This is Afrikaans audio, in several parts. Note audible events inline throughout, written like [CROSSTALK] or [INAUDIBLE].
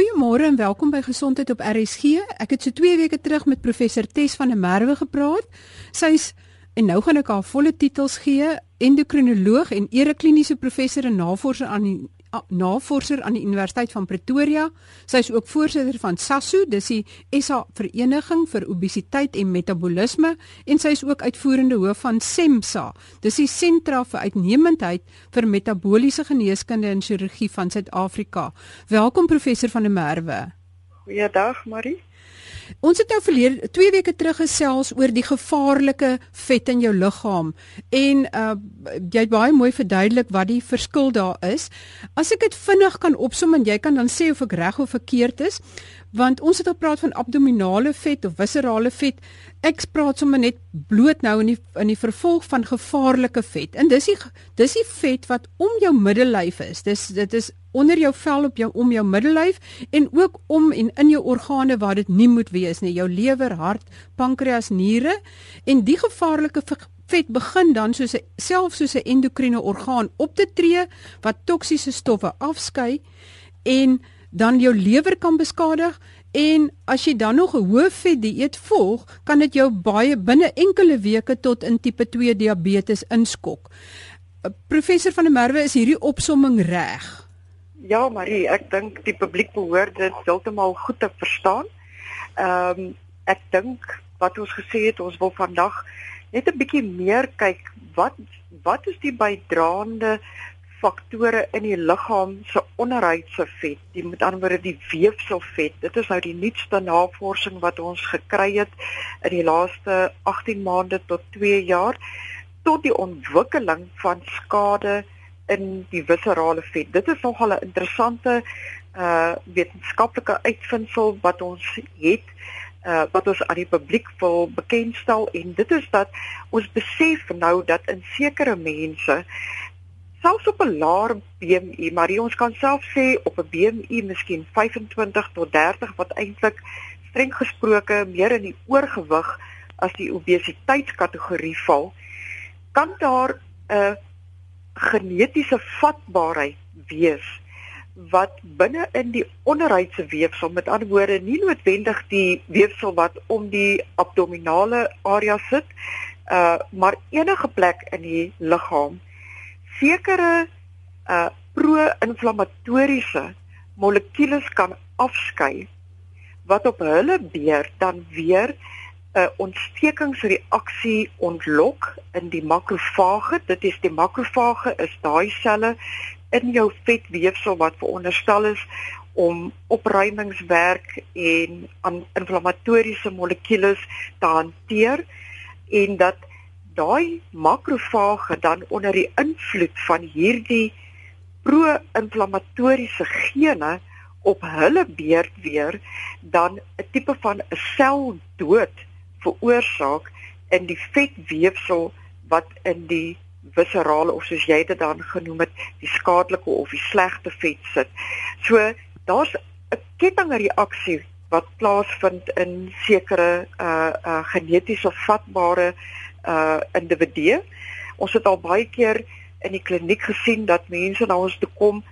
Goeiemôre en welkom by Gesondheid op RSG. Ek het so 2 weke terug met professor Tes van der Merwe gepraat. Sy's en nou gaan ek haar volle titels gee: endokrinoloog en erekliniese professor en navorser aan die navorser aan die Universiteit van Pretoria. Sy is ook voorsitter van SASO, dis die SA Vereniging vir Obesiteit en Metabolisme en sy is ook uitvoerende hoof van SEMSA. Dis die Sentra vir Uitnemendheid vir Metaboliese Geneeskunde en Chirurgie van Suid-Afrika. Welkom professor van der Merwe. Goeiedag Marie. Ons het nou verlede 2 weke terug gesels oor die gevaarlike vet in jou liggaam en uh jy het baie mooi verduidelik wat die verskil daar is. As ek dit vinnig kan opsom en jy kan dan sê of ek reg of verkeerd is, want ons het al praat van abdominale vet of viscerale vet. Ek praat sommer net bloot nou in die in die vervolg van gevaarlike vet. En dis die dis die vet wat om jou middellyf is. Dis dit is onder jou vel op jou om jou middellyf en ook om en in jou organe waar dit nie moet wees nie, jou lewer, hart, pankreas, niere en die gevaarlike vet begin dan soos 'n self soos 'n endokriene orgaan op te tree wat toksiese stowwe afskei en dan jou lewer kan beskadig en as jy dan nog 'n hoë vet dieet volg, kan dit jou baie binne enkele weke tot in tipe 2 diabetes inskok. Professor van der Merwe, is hierdie opsomming reg? Ja, Marie, ek dink die publiek behoort dit heeltemal goed te verstaan. Ehm um, ek dink wat ons gesê het, ons wil vandag net 'n bietjie meer kyk wat wat is die bydraende faktore in die liggaam se onderhuidse vet, die met ander woorde die weefselvet. Dit is nou die nuutste navorsing wat ons gekry het in die laaste 18 maande tot 2 jaar tot die ontwikkeling van skade in die viscerale vet. Dit is nogal 'n interessante uh wetenskaplike uitvinding wat ons het uh wat ons aan die publiek wil bekendstel en dit is dat ons besef nou dat in sekere mense selfs op 'n laer BMI, maar ons kan self sê op 'n BMI miskien 25 tot 30 wat eintlik streng gesproke meer in die oorgewig as die obesiteitskategorie val, kan daar 'n uh, genetiese vatbaarheid wees wat binne in die onderhuidse weefsel met ander woorde nie noodwendig die weefsel wat om die abdominale area sit uh maar enige plek in die liggaam sekere uh pro-inflammatoriese molekules kan afskei wat op hulle beurt dan weer 'n ontstekingsreaksie ontlok in die makrofage. Dit is die makrofage is daai selle in jou vetweefsel wat veronderstel is om opruimingswerk en aan inflammatoriese molekules te hanteer en dat daai makrofage dan onder die invloed van hierdie pro-inflammatoriese gene op hulle beurt weer dan 'n tipe van 'n seldood veroorsaak in die vetweefsel wat in die viscerale of soos jy dit dan genoem het, die skadelike of die slegte vet sit. So daar's 'n kettingreaksie wat plaasvind in sekere uh uh genetiese vatbare uh individue. Ons het al baie keer in die kliniek gesien dat mense na ons toe kom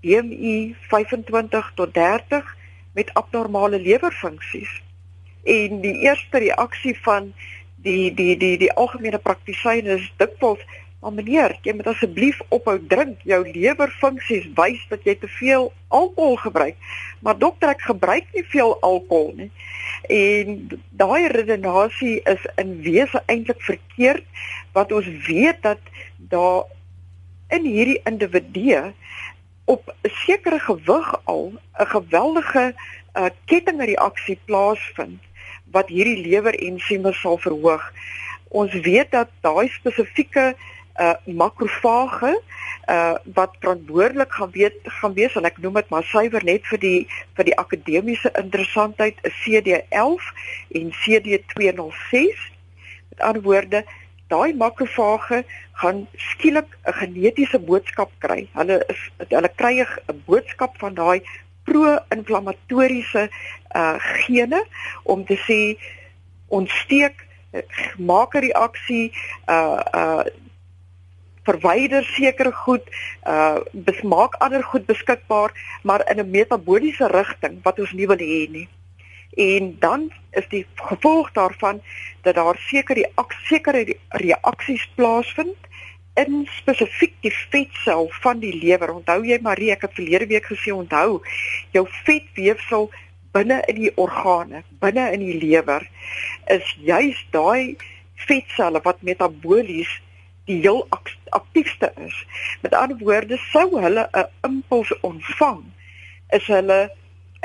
BMI 25 tot 30 met abnormale lewerfunksies en die eerste reaksie van die die die die algemene praktisyn is dikwels maar meneer jy moet asseblief ophou drink. Jou lewerfunksies wys dat jy te veel alkohol gebruik. Maar dokter ek gebruik nie veel alkohol nie. En daai redenasie is in wese eintlik verkeerd wat ons weet dat daar in hierdie individue op 'n sekere gewig al 'n geweldige uh, kettingreaksie plaasvind wat hierdie lewerensieme sal verhoog. Ons weet dat daai spesifieke uh makrofage uh wat verantwoordelik gaan weet gaan wees en ek noem dit maar suiwer net vir die vir die akademiese interessantheid is CD11 en CD206. Met ander woorde, daai makrofage gaan skielik 'n genetiese boodskap kry. Hulle is hulle kry 'n boodskap van daai pro-inflammatoriese uh gene om te sê ontsteek maak 'n reaksie uh uh verwyder sekere goed, uh besmaak ander goed beskikbaar, maar in 'n metabooliese rigting wat ons nie wil hê nie. En dan is die gevolg daarvan dat daar sekere sekere reaksies plaasvind in spesifiek die vetsel van die lewer. Onthou jy Marie, ek het verlede week gesê onthou, jou vetweefsel binne in die organe, binne in die lewer is juis daai vetselle wat metabolies die heel aktiefste is. Met ander woorde, sou hulle 'n impuls ontvang, is hulle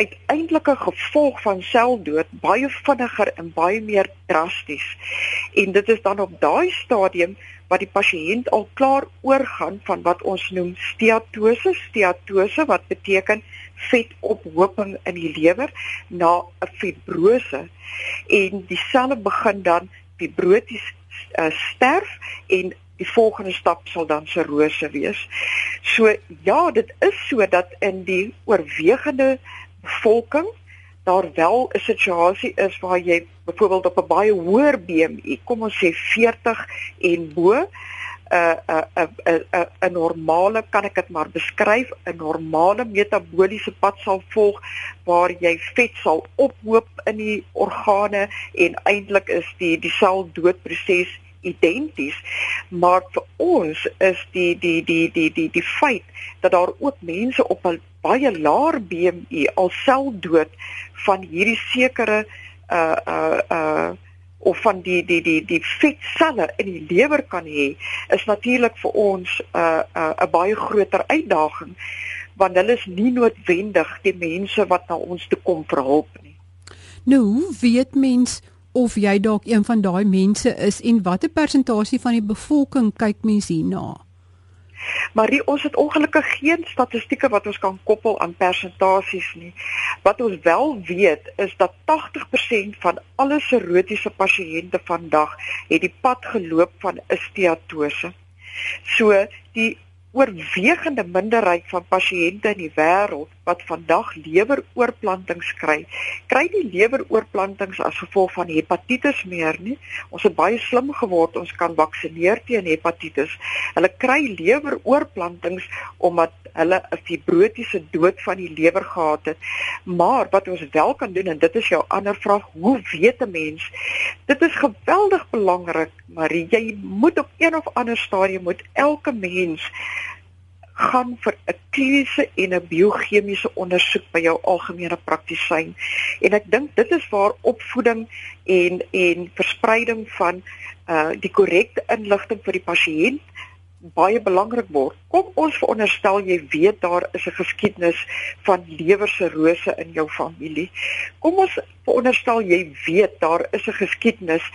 uiteindelike gevolg van seldood baie vinniger en baie meer drasties. En dit is dan op daai stadium wat die pasiënt al klaar oorgaan van wat ons noem steatose, steatose wat beteken vetophoping in die lewer na 'n fibrose en die selle begin dan fibroties uh, sterf en die volgende stap sal dan cirrose wees. So ja, dit is so dat in die oorwegende bevolking daar wel 'n situasie is waar jy byvoorbeeld op 'n baie hoër BMI, kom ons sê 40 en bo, 'n 'n 'n 'n 'n normale kan ek dit maar beskryf, 'n normale metabooliese pad sal volg waar jy vet sal ophoop in die organe en eintlik is die die seldoodproses identies maar vir ons is die die die die die die feit dat daar ook mense op 'n baie laer BMI alself dood van hierdie sekere uh uh uh of van die die die die vetselle in die lewer kan hê is natuurlik vir ons 'n uh, 'n uh, 'n baie groter uitdaging want hulle is nie noodwendig die mense wat na ons toe kom vir hulp nie. Nou, hoe weet mens of jy dalk een van daai mense is en watter persentasie van die bevolking kyk mens hierna? Maar die, ons het ongelukkig geen statistieke wat ons kan koppel aan persentasies nie. Wat ons wel weet is dat 80% van alle serotiese pasiënte vandag het die pad geloop van steatose. So die oorwegende minderheid van pasiënte in die wêreld wat vandag leweroorplantings kry, kry die leweroorplantings as gevolg van hepatitis meer nie. Ons het baie slim geword, ons kan vaksineer teen hepatitis. Hulle kry leweroorplantings omdat hulle 'n fibrotiese dood van die lewer gehad het. Maar wat ons wel kan doen en dit is jou ander vraag, hoe weet 'n mens? Dit is geweldig belangrik, maar jy moet op een of ander stadium moet elke mens gaan vir 'n kliniese en 'n biochemiese ondersoek by jou algemene praktisyn. En ek dink dit is waar opvoeding en en verspreiding van uh die korrekte inligting vir die pasiënt baie belangrik word. Kom ons veronderstel jy weet daar is 'n geskiedenis van lewersirose in jou familie. Kom ons veronderstel jy weet daar is 'n geskiedenis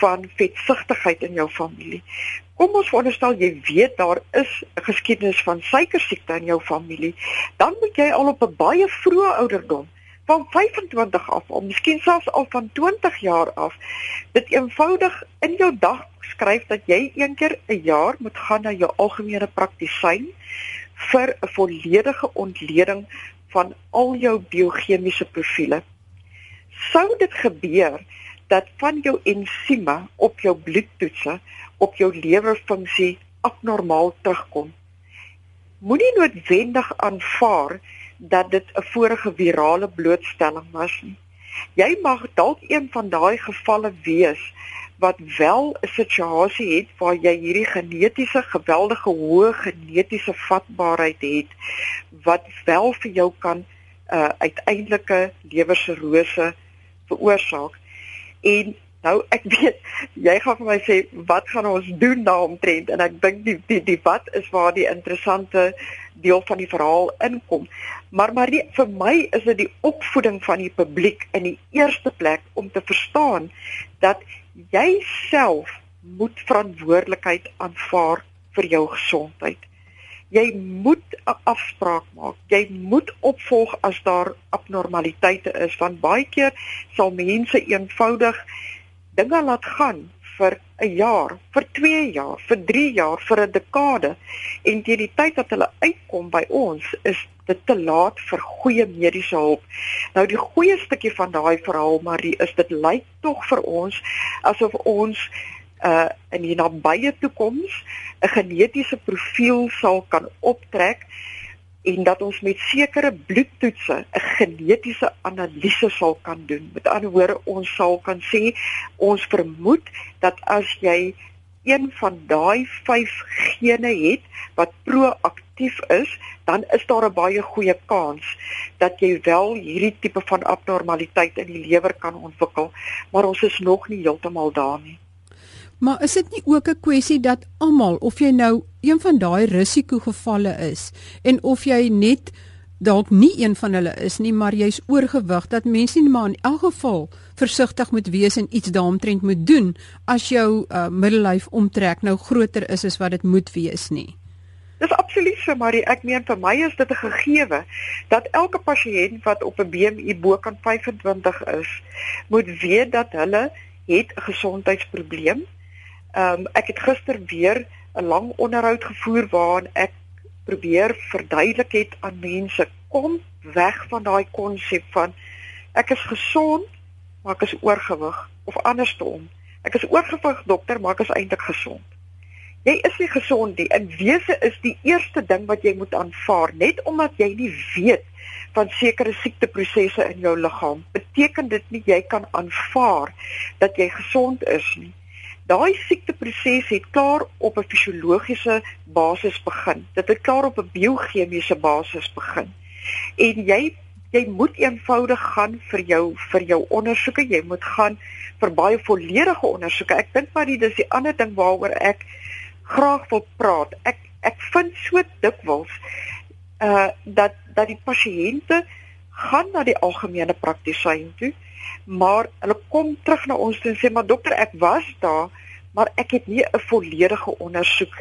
van vetsigtigheid in jou familie. Kom ons veronderstel jy weet daar is 'n geskiedenis van suikersiekte in jou familie. Dan moet jy al op 'n baie vroeë ouderdom van 25 af of miskien selfs al van 20 jaar af dit eenvoudig in jou dag skryf dat jy een keer 'n jaar moet gaan na jou algemene praktisyn vir 'n volledige ontleding van al jou biochemiese profile. Sou dit gebeur dat van jou ensieme op jou bloedtoetse op jou lewerfunksie abnormaal terugkom, moenie noodwendig aanvaar dat dit 'n vorige virale blootstelling was nie. Jy mag dalk een van daai gevalle wees wat wel 'n situasie het waar jy hierdie genetiese geweldige hoë genetiese vatbaarheid het wat wel vir jou kan 'n uh, uiteindelike lewersirose veroorsaak. En nou ek [LAUGHS] weet jy gaan vir my sê wat gaan ons doen daaromtrent en ek dink die, die die wat is waar die interessante deel van die verhaal inkom. Maar maar die, vir my is dit die opvoeding van die publiek in die eerste plek om te verstaan dat jy self moet verantwoordelikheid aanvaar vir jou gesondheid. Jy moet 'n afspraak maak. Jy moet opvolg as daar abnormaliteite is want baie keer sal mense eenvoudig dinge laat gaan vir 'n jaar, vir 2 jaar, vir 3 jaar, vir 'n dekade en teen die tyd dat hulle uitkom by ons is dit te laat vir goeie mediese hulp. Nou die goeie stukkie van daai verhaal Marie is dit lyk tog vir ons asof ons uh in die nabye toekoms 'n genetiese profiel sal kan optrek en dat ons met sekere bloedtoetse 'n genetiese analise sal kan doen. Met ander woorde, ons sal kan sê ons vermoed dat as jy een van daai 5 gene het wat proaktief is, dan is daar 'n baie goeie kans dat jy wel hierdie tipe van abnormaliteit in die lewer kan ontwikkel, maar ons is nog nie heeltemal daar nie. Maar is dit nie ook 'n kwessie dat almal of jy nou een van daai risikogevalle is en of jy net dalk nie een van hulle is nie, maar jy's oorgewig dat mense nie maar in elk geval versigtig moet wees en iets daaromtrent moet doen as jou uh, middellyf omtrek nou groter is as wat dit moet wees nie. Dis absoluut so, maar ek meen vir my is dit 'n gegewe dat elke pasiënt wat op 'n BMI bo kan 25 is, moet weet dat hulle het 'n gesondheidsprobleem Ehm um, ek het gister weer 'n lang onderhoud gevoer waarin ek probeer verduidelik het aan mense kom weg van daai konsep van ek is gesond maar ek is oorgewig of andersom. Ek is oorgewig dokter maar ek is eintlik gesond. Jy is nie gesond nie. In wese is die eerste ding wat jy moet aanvaar net omdat jy nie weet van sekere siekteprosesse in jou liggaam beteken dit nie jy kan aanvaar dat jy gesond is nie. Daai siekteproses het klaar op 'n fisiologiese basis begin. Dit het klaar op 'n biochemiese basis begin. En jy jy moet eenvoudig gaan vir jou vir jou ondersoeke. Jy moet gaan vir baie volledige ondersoeke. Ek dink maar dit is die ander ding waaroor ek graag wil praat. Ek ek vind so dikwels uh dat dat die pasiënte gaan na die algemene praktisyn toe maar hulle kom terug na ons toe en sê maar dokter ek was daar maar ek het nie 'n volledige ondersoek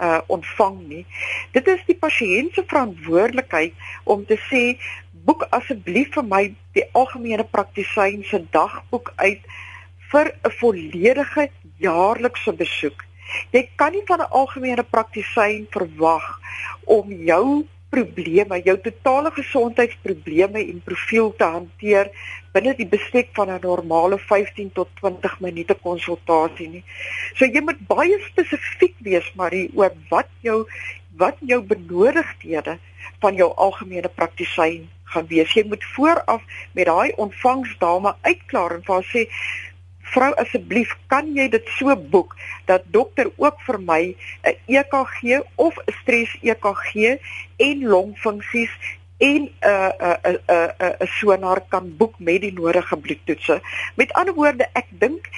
uh ontvang nie. Dit is die pasiënt se verantwoordelikheid om te sê boek asseblief vir my die algemene praktisyn se dagboek uit vir 'n volledige jaarlikse besoek. Jy kan nie van 'n algemene praktisyn verwag om jou probleme, jou totale gesondheidsprobleme en profiel te hanteer binne die bestek van 'n normale 15 tot 20 minute konsultasie nie. So jy moet baie spesifiek wees Marie oor wat jou wat jou benodigdhede van jou algemene praktisyn gaan wees. Jy moet vooraf met daai ontvangsdame uitklaar en vir haar sê vrou asseblief kan jy dit so boek dat dokter ook vir my 'n EKG of 'n stres EKG en longfunksies en 'n 'n 'n 'n 'n sonar kan boek met die nodige bloedtoetse. Met ander woorde, ek dink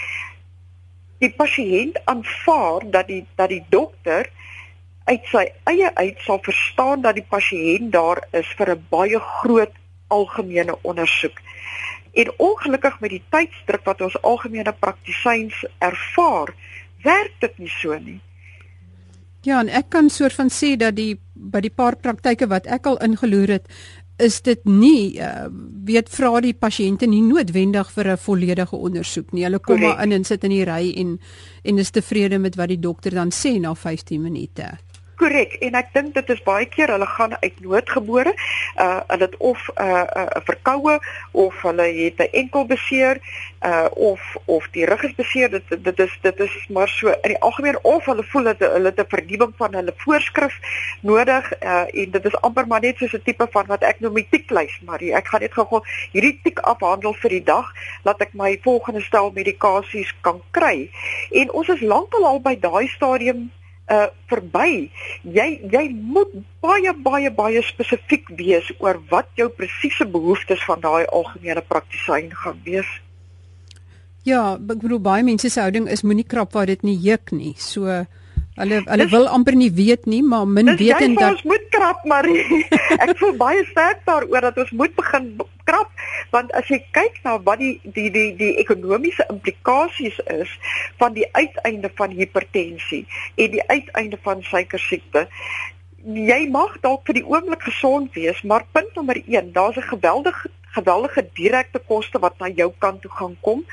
die pasiënt aanvaar dat die dat die dokter uit sy eie uit sal verstaan dat die pasiënt daar is vir 'n baie groot algemene ondersoek. En ongelukkig met die tydsdruk wat ons algemene praktisyns ervaar, werk dit nie so nie. Ja, en ek kan soort van sê dat die by die paar praktyke wat ek al ingeloer het, is dit nie uh, weet vra die pasiënte nie noodwendig vir 'n volledige ondersoek nie. Hulle kom maar in en sit in die ry en en is tevrede met wat die dokter dan sê na 15 minute. Korrek en ek dink dit is baie keer hulle gaan uit noodgebore. Uh hulle het of 'n uh, 'n uh, verkoue of hulle het 'n enkel beseer uh of of die rug is beseer. Dit dit is dit is maar so in die algemeen of hulle voel dat hulle 'n verdieping van hulle voorskrif nodig uh en dit is amper maar net soos 'n tipe van wat ek noem die tiklys, maar die, ek gaan net gou-gou hierdie tik afhandel vir die dag laat ek my volgende stel medikasies kan kry. En ons is lankal al by daai stadium uh verby. Jy jy moet baie baie baie spesifiek wees oor wat jou presiese behoeftes van daai algemene praktisyn gaan wees. Ja, ek bedoel baie mense se houding is moenie krap waar dit nie juk nie. So Hulle hulle dis, wil amper nie weet nie, maar min weet en dat ons moet krap, Marie. [LAUGHS] ek voel baie sterk daaroor dat ons moet begin krap, want as jy kyk na wat die die die die ekonomiese implikasies is van die uiteinde van hipertensie en die uiteinde van suikersiekte, jy mag dalk vir die oomblik gesond wees, maar punt nommer 1, daar's 'n geweldige geweldige direkte koste wat na jou kant toe gaan kom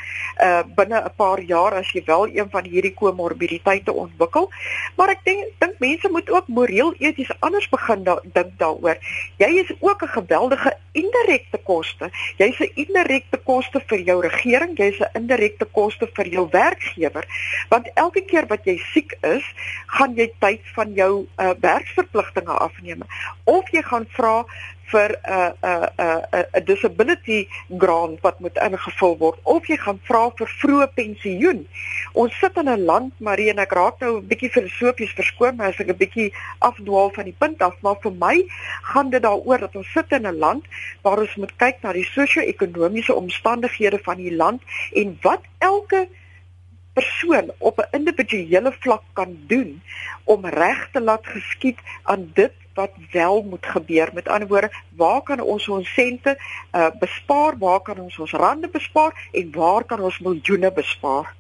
uh binne 'n paar jaar as jy wel een van hierdie komorbiditeite ontwikkel. Maar ek dink dink mense moet ook moreel eties anders begin da dink daaroor. Jy is ook 'n geweldige indirekte koste. Jy's 'n indirekte koste vir jou regering, jy's 'n indirekte koste vir jou werkgewer. Want elke keer wat jy siek is, gaan jy tyd van jou uh werksverpligtinge afneem of jy gaan vra vir 'n 'n 'n 'n disability grant wat moet ingevul word of jy gaan vra vir vroeë pensioen. Ons sit in 'n land, Marie en ek raak nou 'n bietjie filosofies verskoon, maar as ek 'n bietjie afdwaal van die punt af, maar vir my gaan dit daaroor dat ons sit in 'n land waar ons moet kyk na die sosio-ekonomiese omstandighede van die land en wat elke persoon op 'n individuele vlak kan doen om reg te laat geskied aan dit wat wel moet gebeur. Met ander woorde, waar kan ons ons sente uh, bespaar? Waar kan ons ons rande bespaar en waar kan ons miljoene bespaar?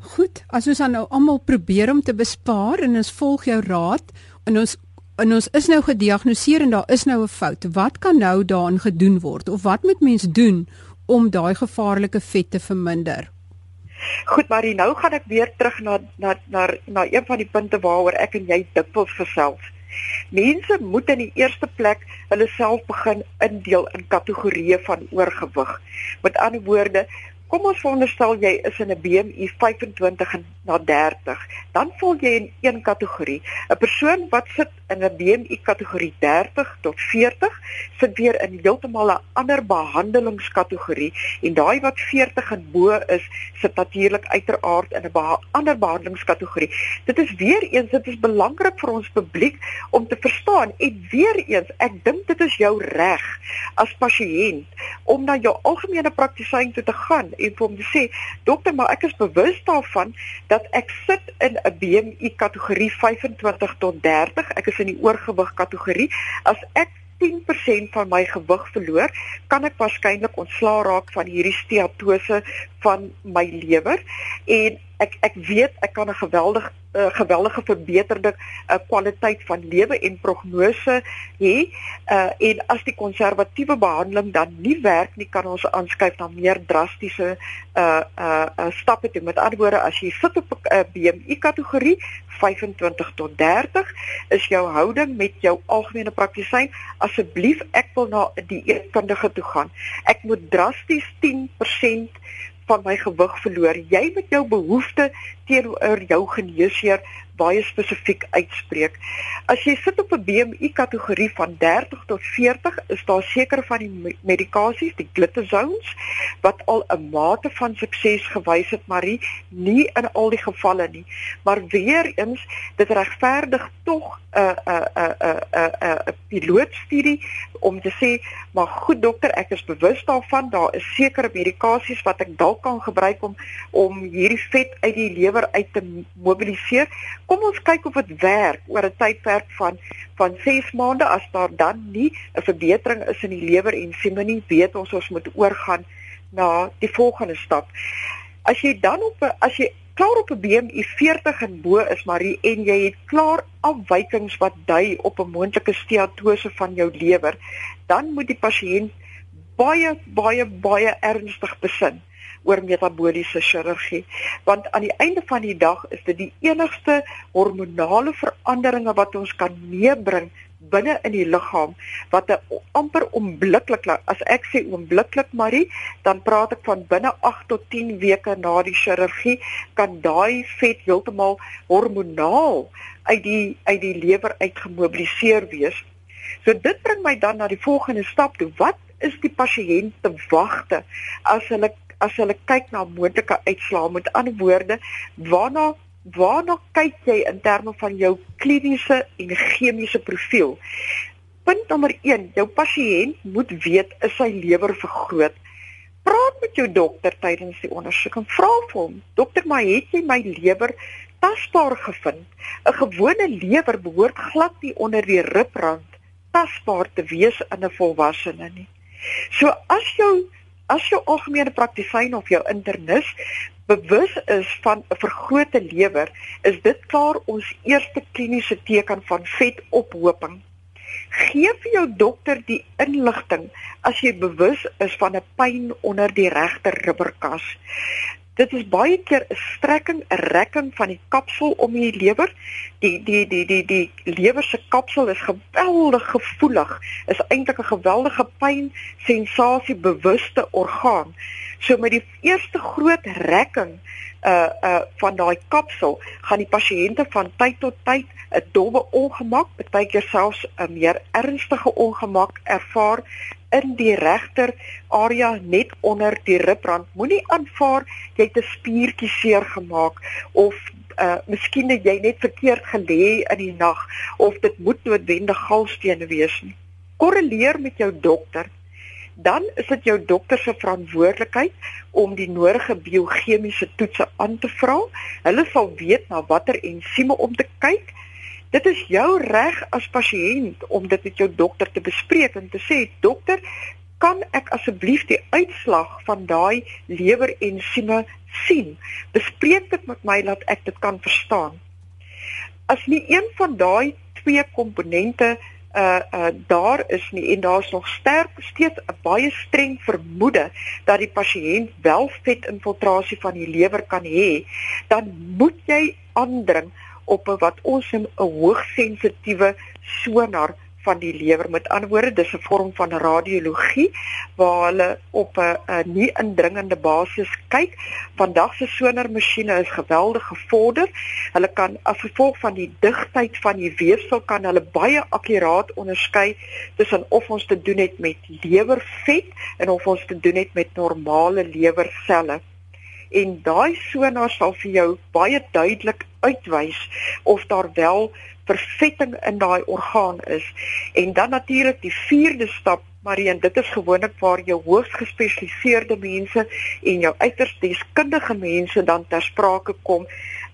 Goed, as ons dan nou almal probeer om te bespaar en ons volg jou raad en ons en ons is nou gediagnoseer en daar is nou 'n fout. Wat kan nou daaraan gedoen word of wat moet mens doen om daai gevaarlike vet te verminder? Goed, maar nou gaan ek weer terug na na na na een van die punte waaroor ek en jy dikwels gesels. Mense moet in die eerste plek hulle self begin indeel in kategorieë van oorgewig. Met ander woorde, Kom ons veronderstel jy is in 'n BMI 25 na 30, dan val jy in een kategorie. 'n Persoon wat sit in 'n BMI kategorie 30 tot 40, sit weer in heeltemal 'n ander behandelingskategorie en daai wat 40 en bo is, sit natuurlik uiteraard in 'n beha ander behandelingskategorie. Dit is weer eens dit is belangrik vir ons publiek om te verstaan en weer eens ek dink dit is jou reg as pasiënt om na jou algemene praktisyn toe te gaan en vir hom te sê, "Dokter, maar ek is bewus daarvan dat ek sit in 'n BMI kategorie 25 tot 30. Ek is in die oorgewig kategorie. As ek 10% van my gewig verloor, kan ek waarskynlik ontslaa raak van hierdie steatose van my lewer en ek ek weet ek kan 'n geweldig uh, geweldige verbeterde uh, kwaliteit van lewe en prognose hê. Uh, en as die konservatiewe behandeling dan nie werk nie, kan ons aanskuif na meer drastiese uh uh, uh stappe toe. Met ander woorde, as jy sit op 'n uh, BMI kategorie 25 tot 30, is jou houding met jou algemene praktisyn asseblief ek wil na 'n dieetkundige toe gaan. Ek moet drasties 10% van my gewig verloor. Jy met jou behoefte teenoor jou geneesheer baie spesifiek uitspreek. As jy sit op 'n BMI kategorie van 30 tot 40, is daar sekere van die medikasies, die glitazones, wat al 'n mate van sukses gewys het, maar nie in al die gevalle nie. Maar weer eens, dit regverdig tog 'n 'n 'n 'n 'n pilootstudie om te sê, maar goed dokter, ek is bewus daarvan, daar is sekere medikasies wat ek dalk kan gebruik om om hierdie vet uit die lewer uit te mobiliseer kom ons kyk of dit werk oor 'n tydperk van van 6 maande as daar dan nie 'n verbetering is in die lewer en sieme nie weet ons ons moet oorgaan na die volgende stap. As jy dan op as jy klaar op 'n BMI 40 en bo is Marie en jy het klaar afwykings wat dui op 'n moontlike steatose van jou lewer, dan moet die pasiënt baie baie baie ernstig besin oor metabooliese chirurgie want aan die einde van die dag is dit die enigste hormonale veranderinge wat ons kan meebring binne in die liggaam wat 'n amper onmiddellik as ek sê onmiddellik Marie dan praat ek van binne 8 tot 10 weke na die chirurgie kan daai vet heeltemal hormonaal uit die uit die lewer uitgemobiliseer wees. So dit bring my dan na die volgende stap toe. Wat is die pasiënt te wagte as hulle as hulle kyk na moontlike uitslae met ander woorde waarna waarna kyk jy in terme van jou kliniese en chemiese profiel? Punt nommer 1 jou pasiënt moet weet is sy lewer vergroot? Praat met jou dokter tydens die ondersoek en vra vir hom dokter maar het jy my lewer tasbaar gevind? 'n gewone lewer behoort glad nie onder die ribrand tasbaar te wees in 'n volwassene nie. So as jou as jou algemene praktisyn of jou internis bewus is van 'n vergrote lewer, is dit klaar ons eerste kliniese teken van vetophoping. Gee vir jou dokter die inligting as jy bewus is van 'n pyn onder die regter ribberkas. Dit is baie keer 'n strekking, 'n rekking van die kapsel om die lewer. Die die die die die lewer se kapsel is geweldig gevoelig. Is eintlik 'n geweldige pyn sensasie bewuste orgaan. So met die eerste groot rekking uh uh van daai kapsel gaan die pasiënte van tyd tot tyd 'n dowwe ongemak, baie keer selfs 'n meer ernstige ongemak ervaar in die regter area net onder die ribrand. Moenie aanvaar jy het 'n spiertjie seer gemaak of uh miskien het jy net verkeerd gelê in die nag of dit moet noodwendig galstene wees nie. Korreleer met jou dokter. Dan is dit jou dokter se verantwoordelikheid om die nodige biochemiese toetse aan te vra. Hulle sal weet na watter ensieme om te kyk Dit is jou reg as pasiënt om dit met jou dokter te bespreek en te sê dokter, kan ek asseblief die uitslag van daai lewerensieme sien? Bespreek dit met my dat ek dit kan verstaan. As nie een van daai twee komponente uh uh daar is nie en daar's nog sterk steeds 'n baie streng vermoede dat die pasiënt wel vetinfiltrasie van die lewer kan hê, dan moet jy aandring op 'n wat ons 'n hoogsensitiewe sonar van die lewer. Met ander woorde, dis 'n vorm van radiologie waar hulle op 'n nie indringende basis kyk. Vandag se sonarmasjiene is geweldig gevorder. Hulle kan as gevolg van die digtheid van die weefsel kan hulle baie akkuraat onderskei tussen of ons te doen het met lewervet en of ons te doen het met normale lewerselle en daai sonar sal vir jou baie duidelik uitwys of daar wel vervetting in daai orgaan is. En dan natuurlik die vierde stap Marien, dit is gewoonlik waar jou hoogs gespesialiseerde mense en jou uiters deskundige mense dan ter sprake kom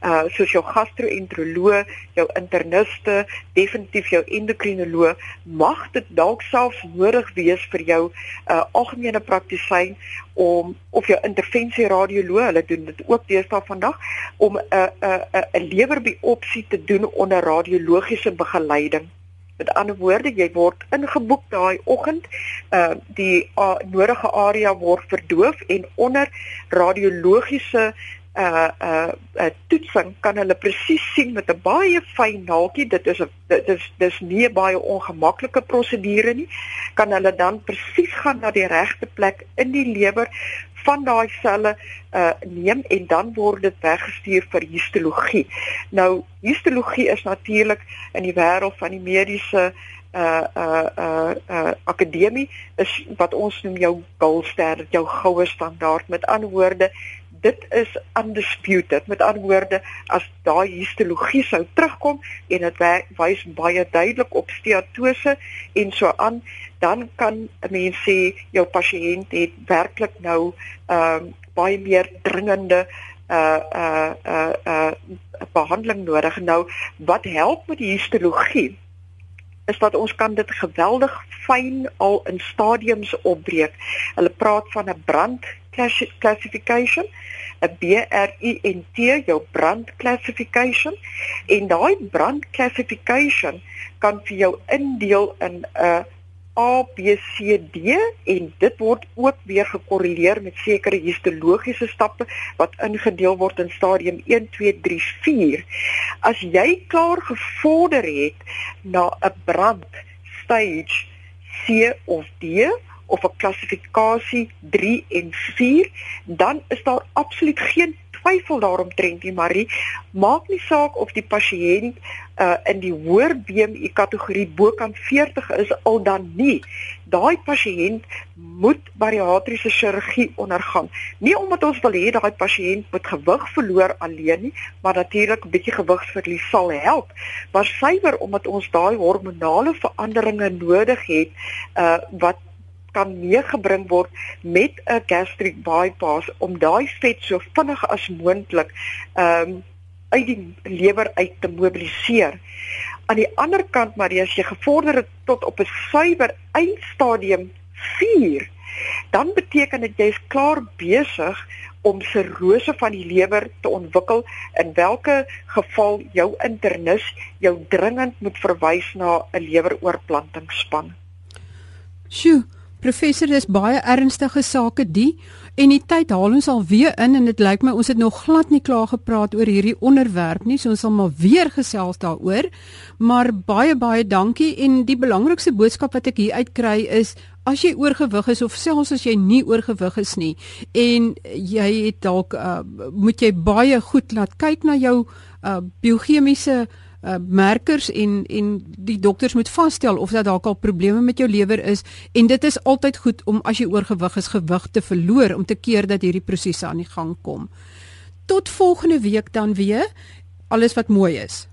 uh soos jou gastro-enteroloog, jou interniste, definitief jou endokrinoloog, mag dit dalk selfs nodig wees vir jou uh algemene praktisyn om of jou intervensie radioloog, hulle doen dit ook deesdae vandag om 'n 'n 'n lewerbiopsie te doen onder radiologiese begeleiding. Met ander woorde, jy word ingeboek daai oggend, uh die uh, nodige area word verdoof en onder radiologiese uh uh, uh toetsing kan hulle presies sien met 'n baie fyn naaltjie dit is dit is dis nie baie ongemaklike prosedure nie kan hulle dan presies gaan na die regte plek in die lewer van daai selle uh neem en dan word dit weggestuur vir histologie. Nou histologie is natuurlik in die wêreld van die mediese uh uh uh uh akademie is wat ons noem jou gold standard, jou goue standaard. Met ander woorde, dit is undisputed. Met ander woorde, as daai histologie sou terugkom en dit wys baie duidelik op steatose en so aan, dan kan 'n mens sê jou pasiënt het werklik nou ehm uh, baie meer dringende uh uh uh uh behandeling nodig. Nou, wat help met die histologie? Is dat ons kan dit geweldig fyn al in stadiums opbreek. Hulle praat van 'n brand classification, 'n BRINT, jou brand classification en daai brand classification kan vir jou indeel in 'n A B C D en dit word ook weer gekorreleer met sekere histologiese stappe wat ingedeel word in stadium 1 2 3 4. As jy klaar gevorder het na 'n brand stage C of D of 'n klassifikasie 3 en 4, dan is daar absoluut geen twyfel daaromtrent nie, Marie. Maak nie saak of die pasiënt uh in die hoër BMI kategorie bokant 40 is al dan nie. Daai pasiënt moet bariatriese chirurgie ondergaan. Nie omdat ons wil hê daai pasiënt moet gewig verloor alleen nie, maar natuurlik 'n bietjie gewigsverlies sal help. Maar suiwer omdat ons daai hormonale veranderinge nodig het uh wat kan meegebring word met 'n gastric bypass om daai vet so vinnig as moontlik ehm um, uit die lewer uit te mobiliseer. Aan die ander kant maar as jy gevorder het tot op 'n suiwer eindstadium 4, dan beteken dit jy is klaar besig om sirrose van die lewer te ontwikkel in watter geval jou internis jou dringend moet verwys na 'n leweroorplantingsspan. Sjoe, professor, dis baie ernstige sake die en die tyd haal ons al weer in en dit lyk my ons het nog glad nie klaar gepraat oor hierdie onderwerp nie, so ons sal maar weer gesels daaroor. Maar baie baie dankie en die belangrikste boodskap wat ek hier uitkry is as jy oorgewig is of selfs as jy nie oorgewig is nie en jy het dalk uh, moet jy baie goed laat kyk na jou uh, biochemiese uh, merkers en en die dokters moet vasstel of dat dalk al probleme met jou lewer is en dit is altyd goed om as jy oorgewig is gewig te verloor om te keer dat hierdie prosesse aan die gang kom. Tot volgende week dan weer. Alles wat mooi is.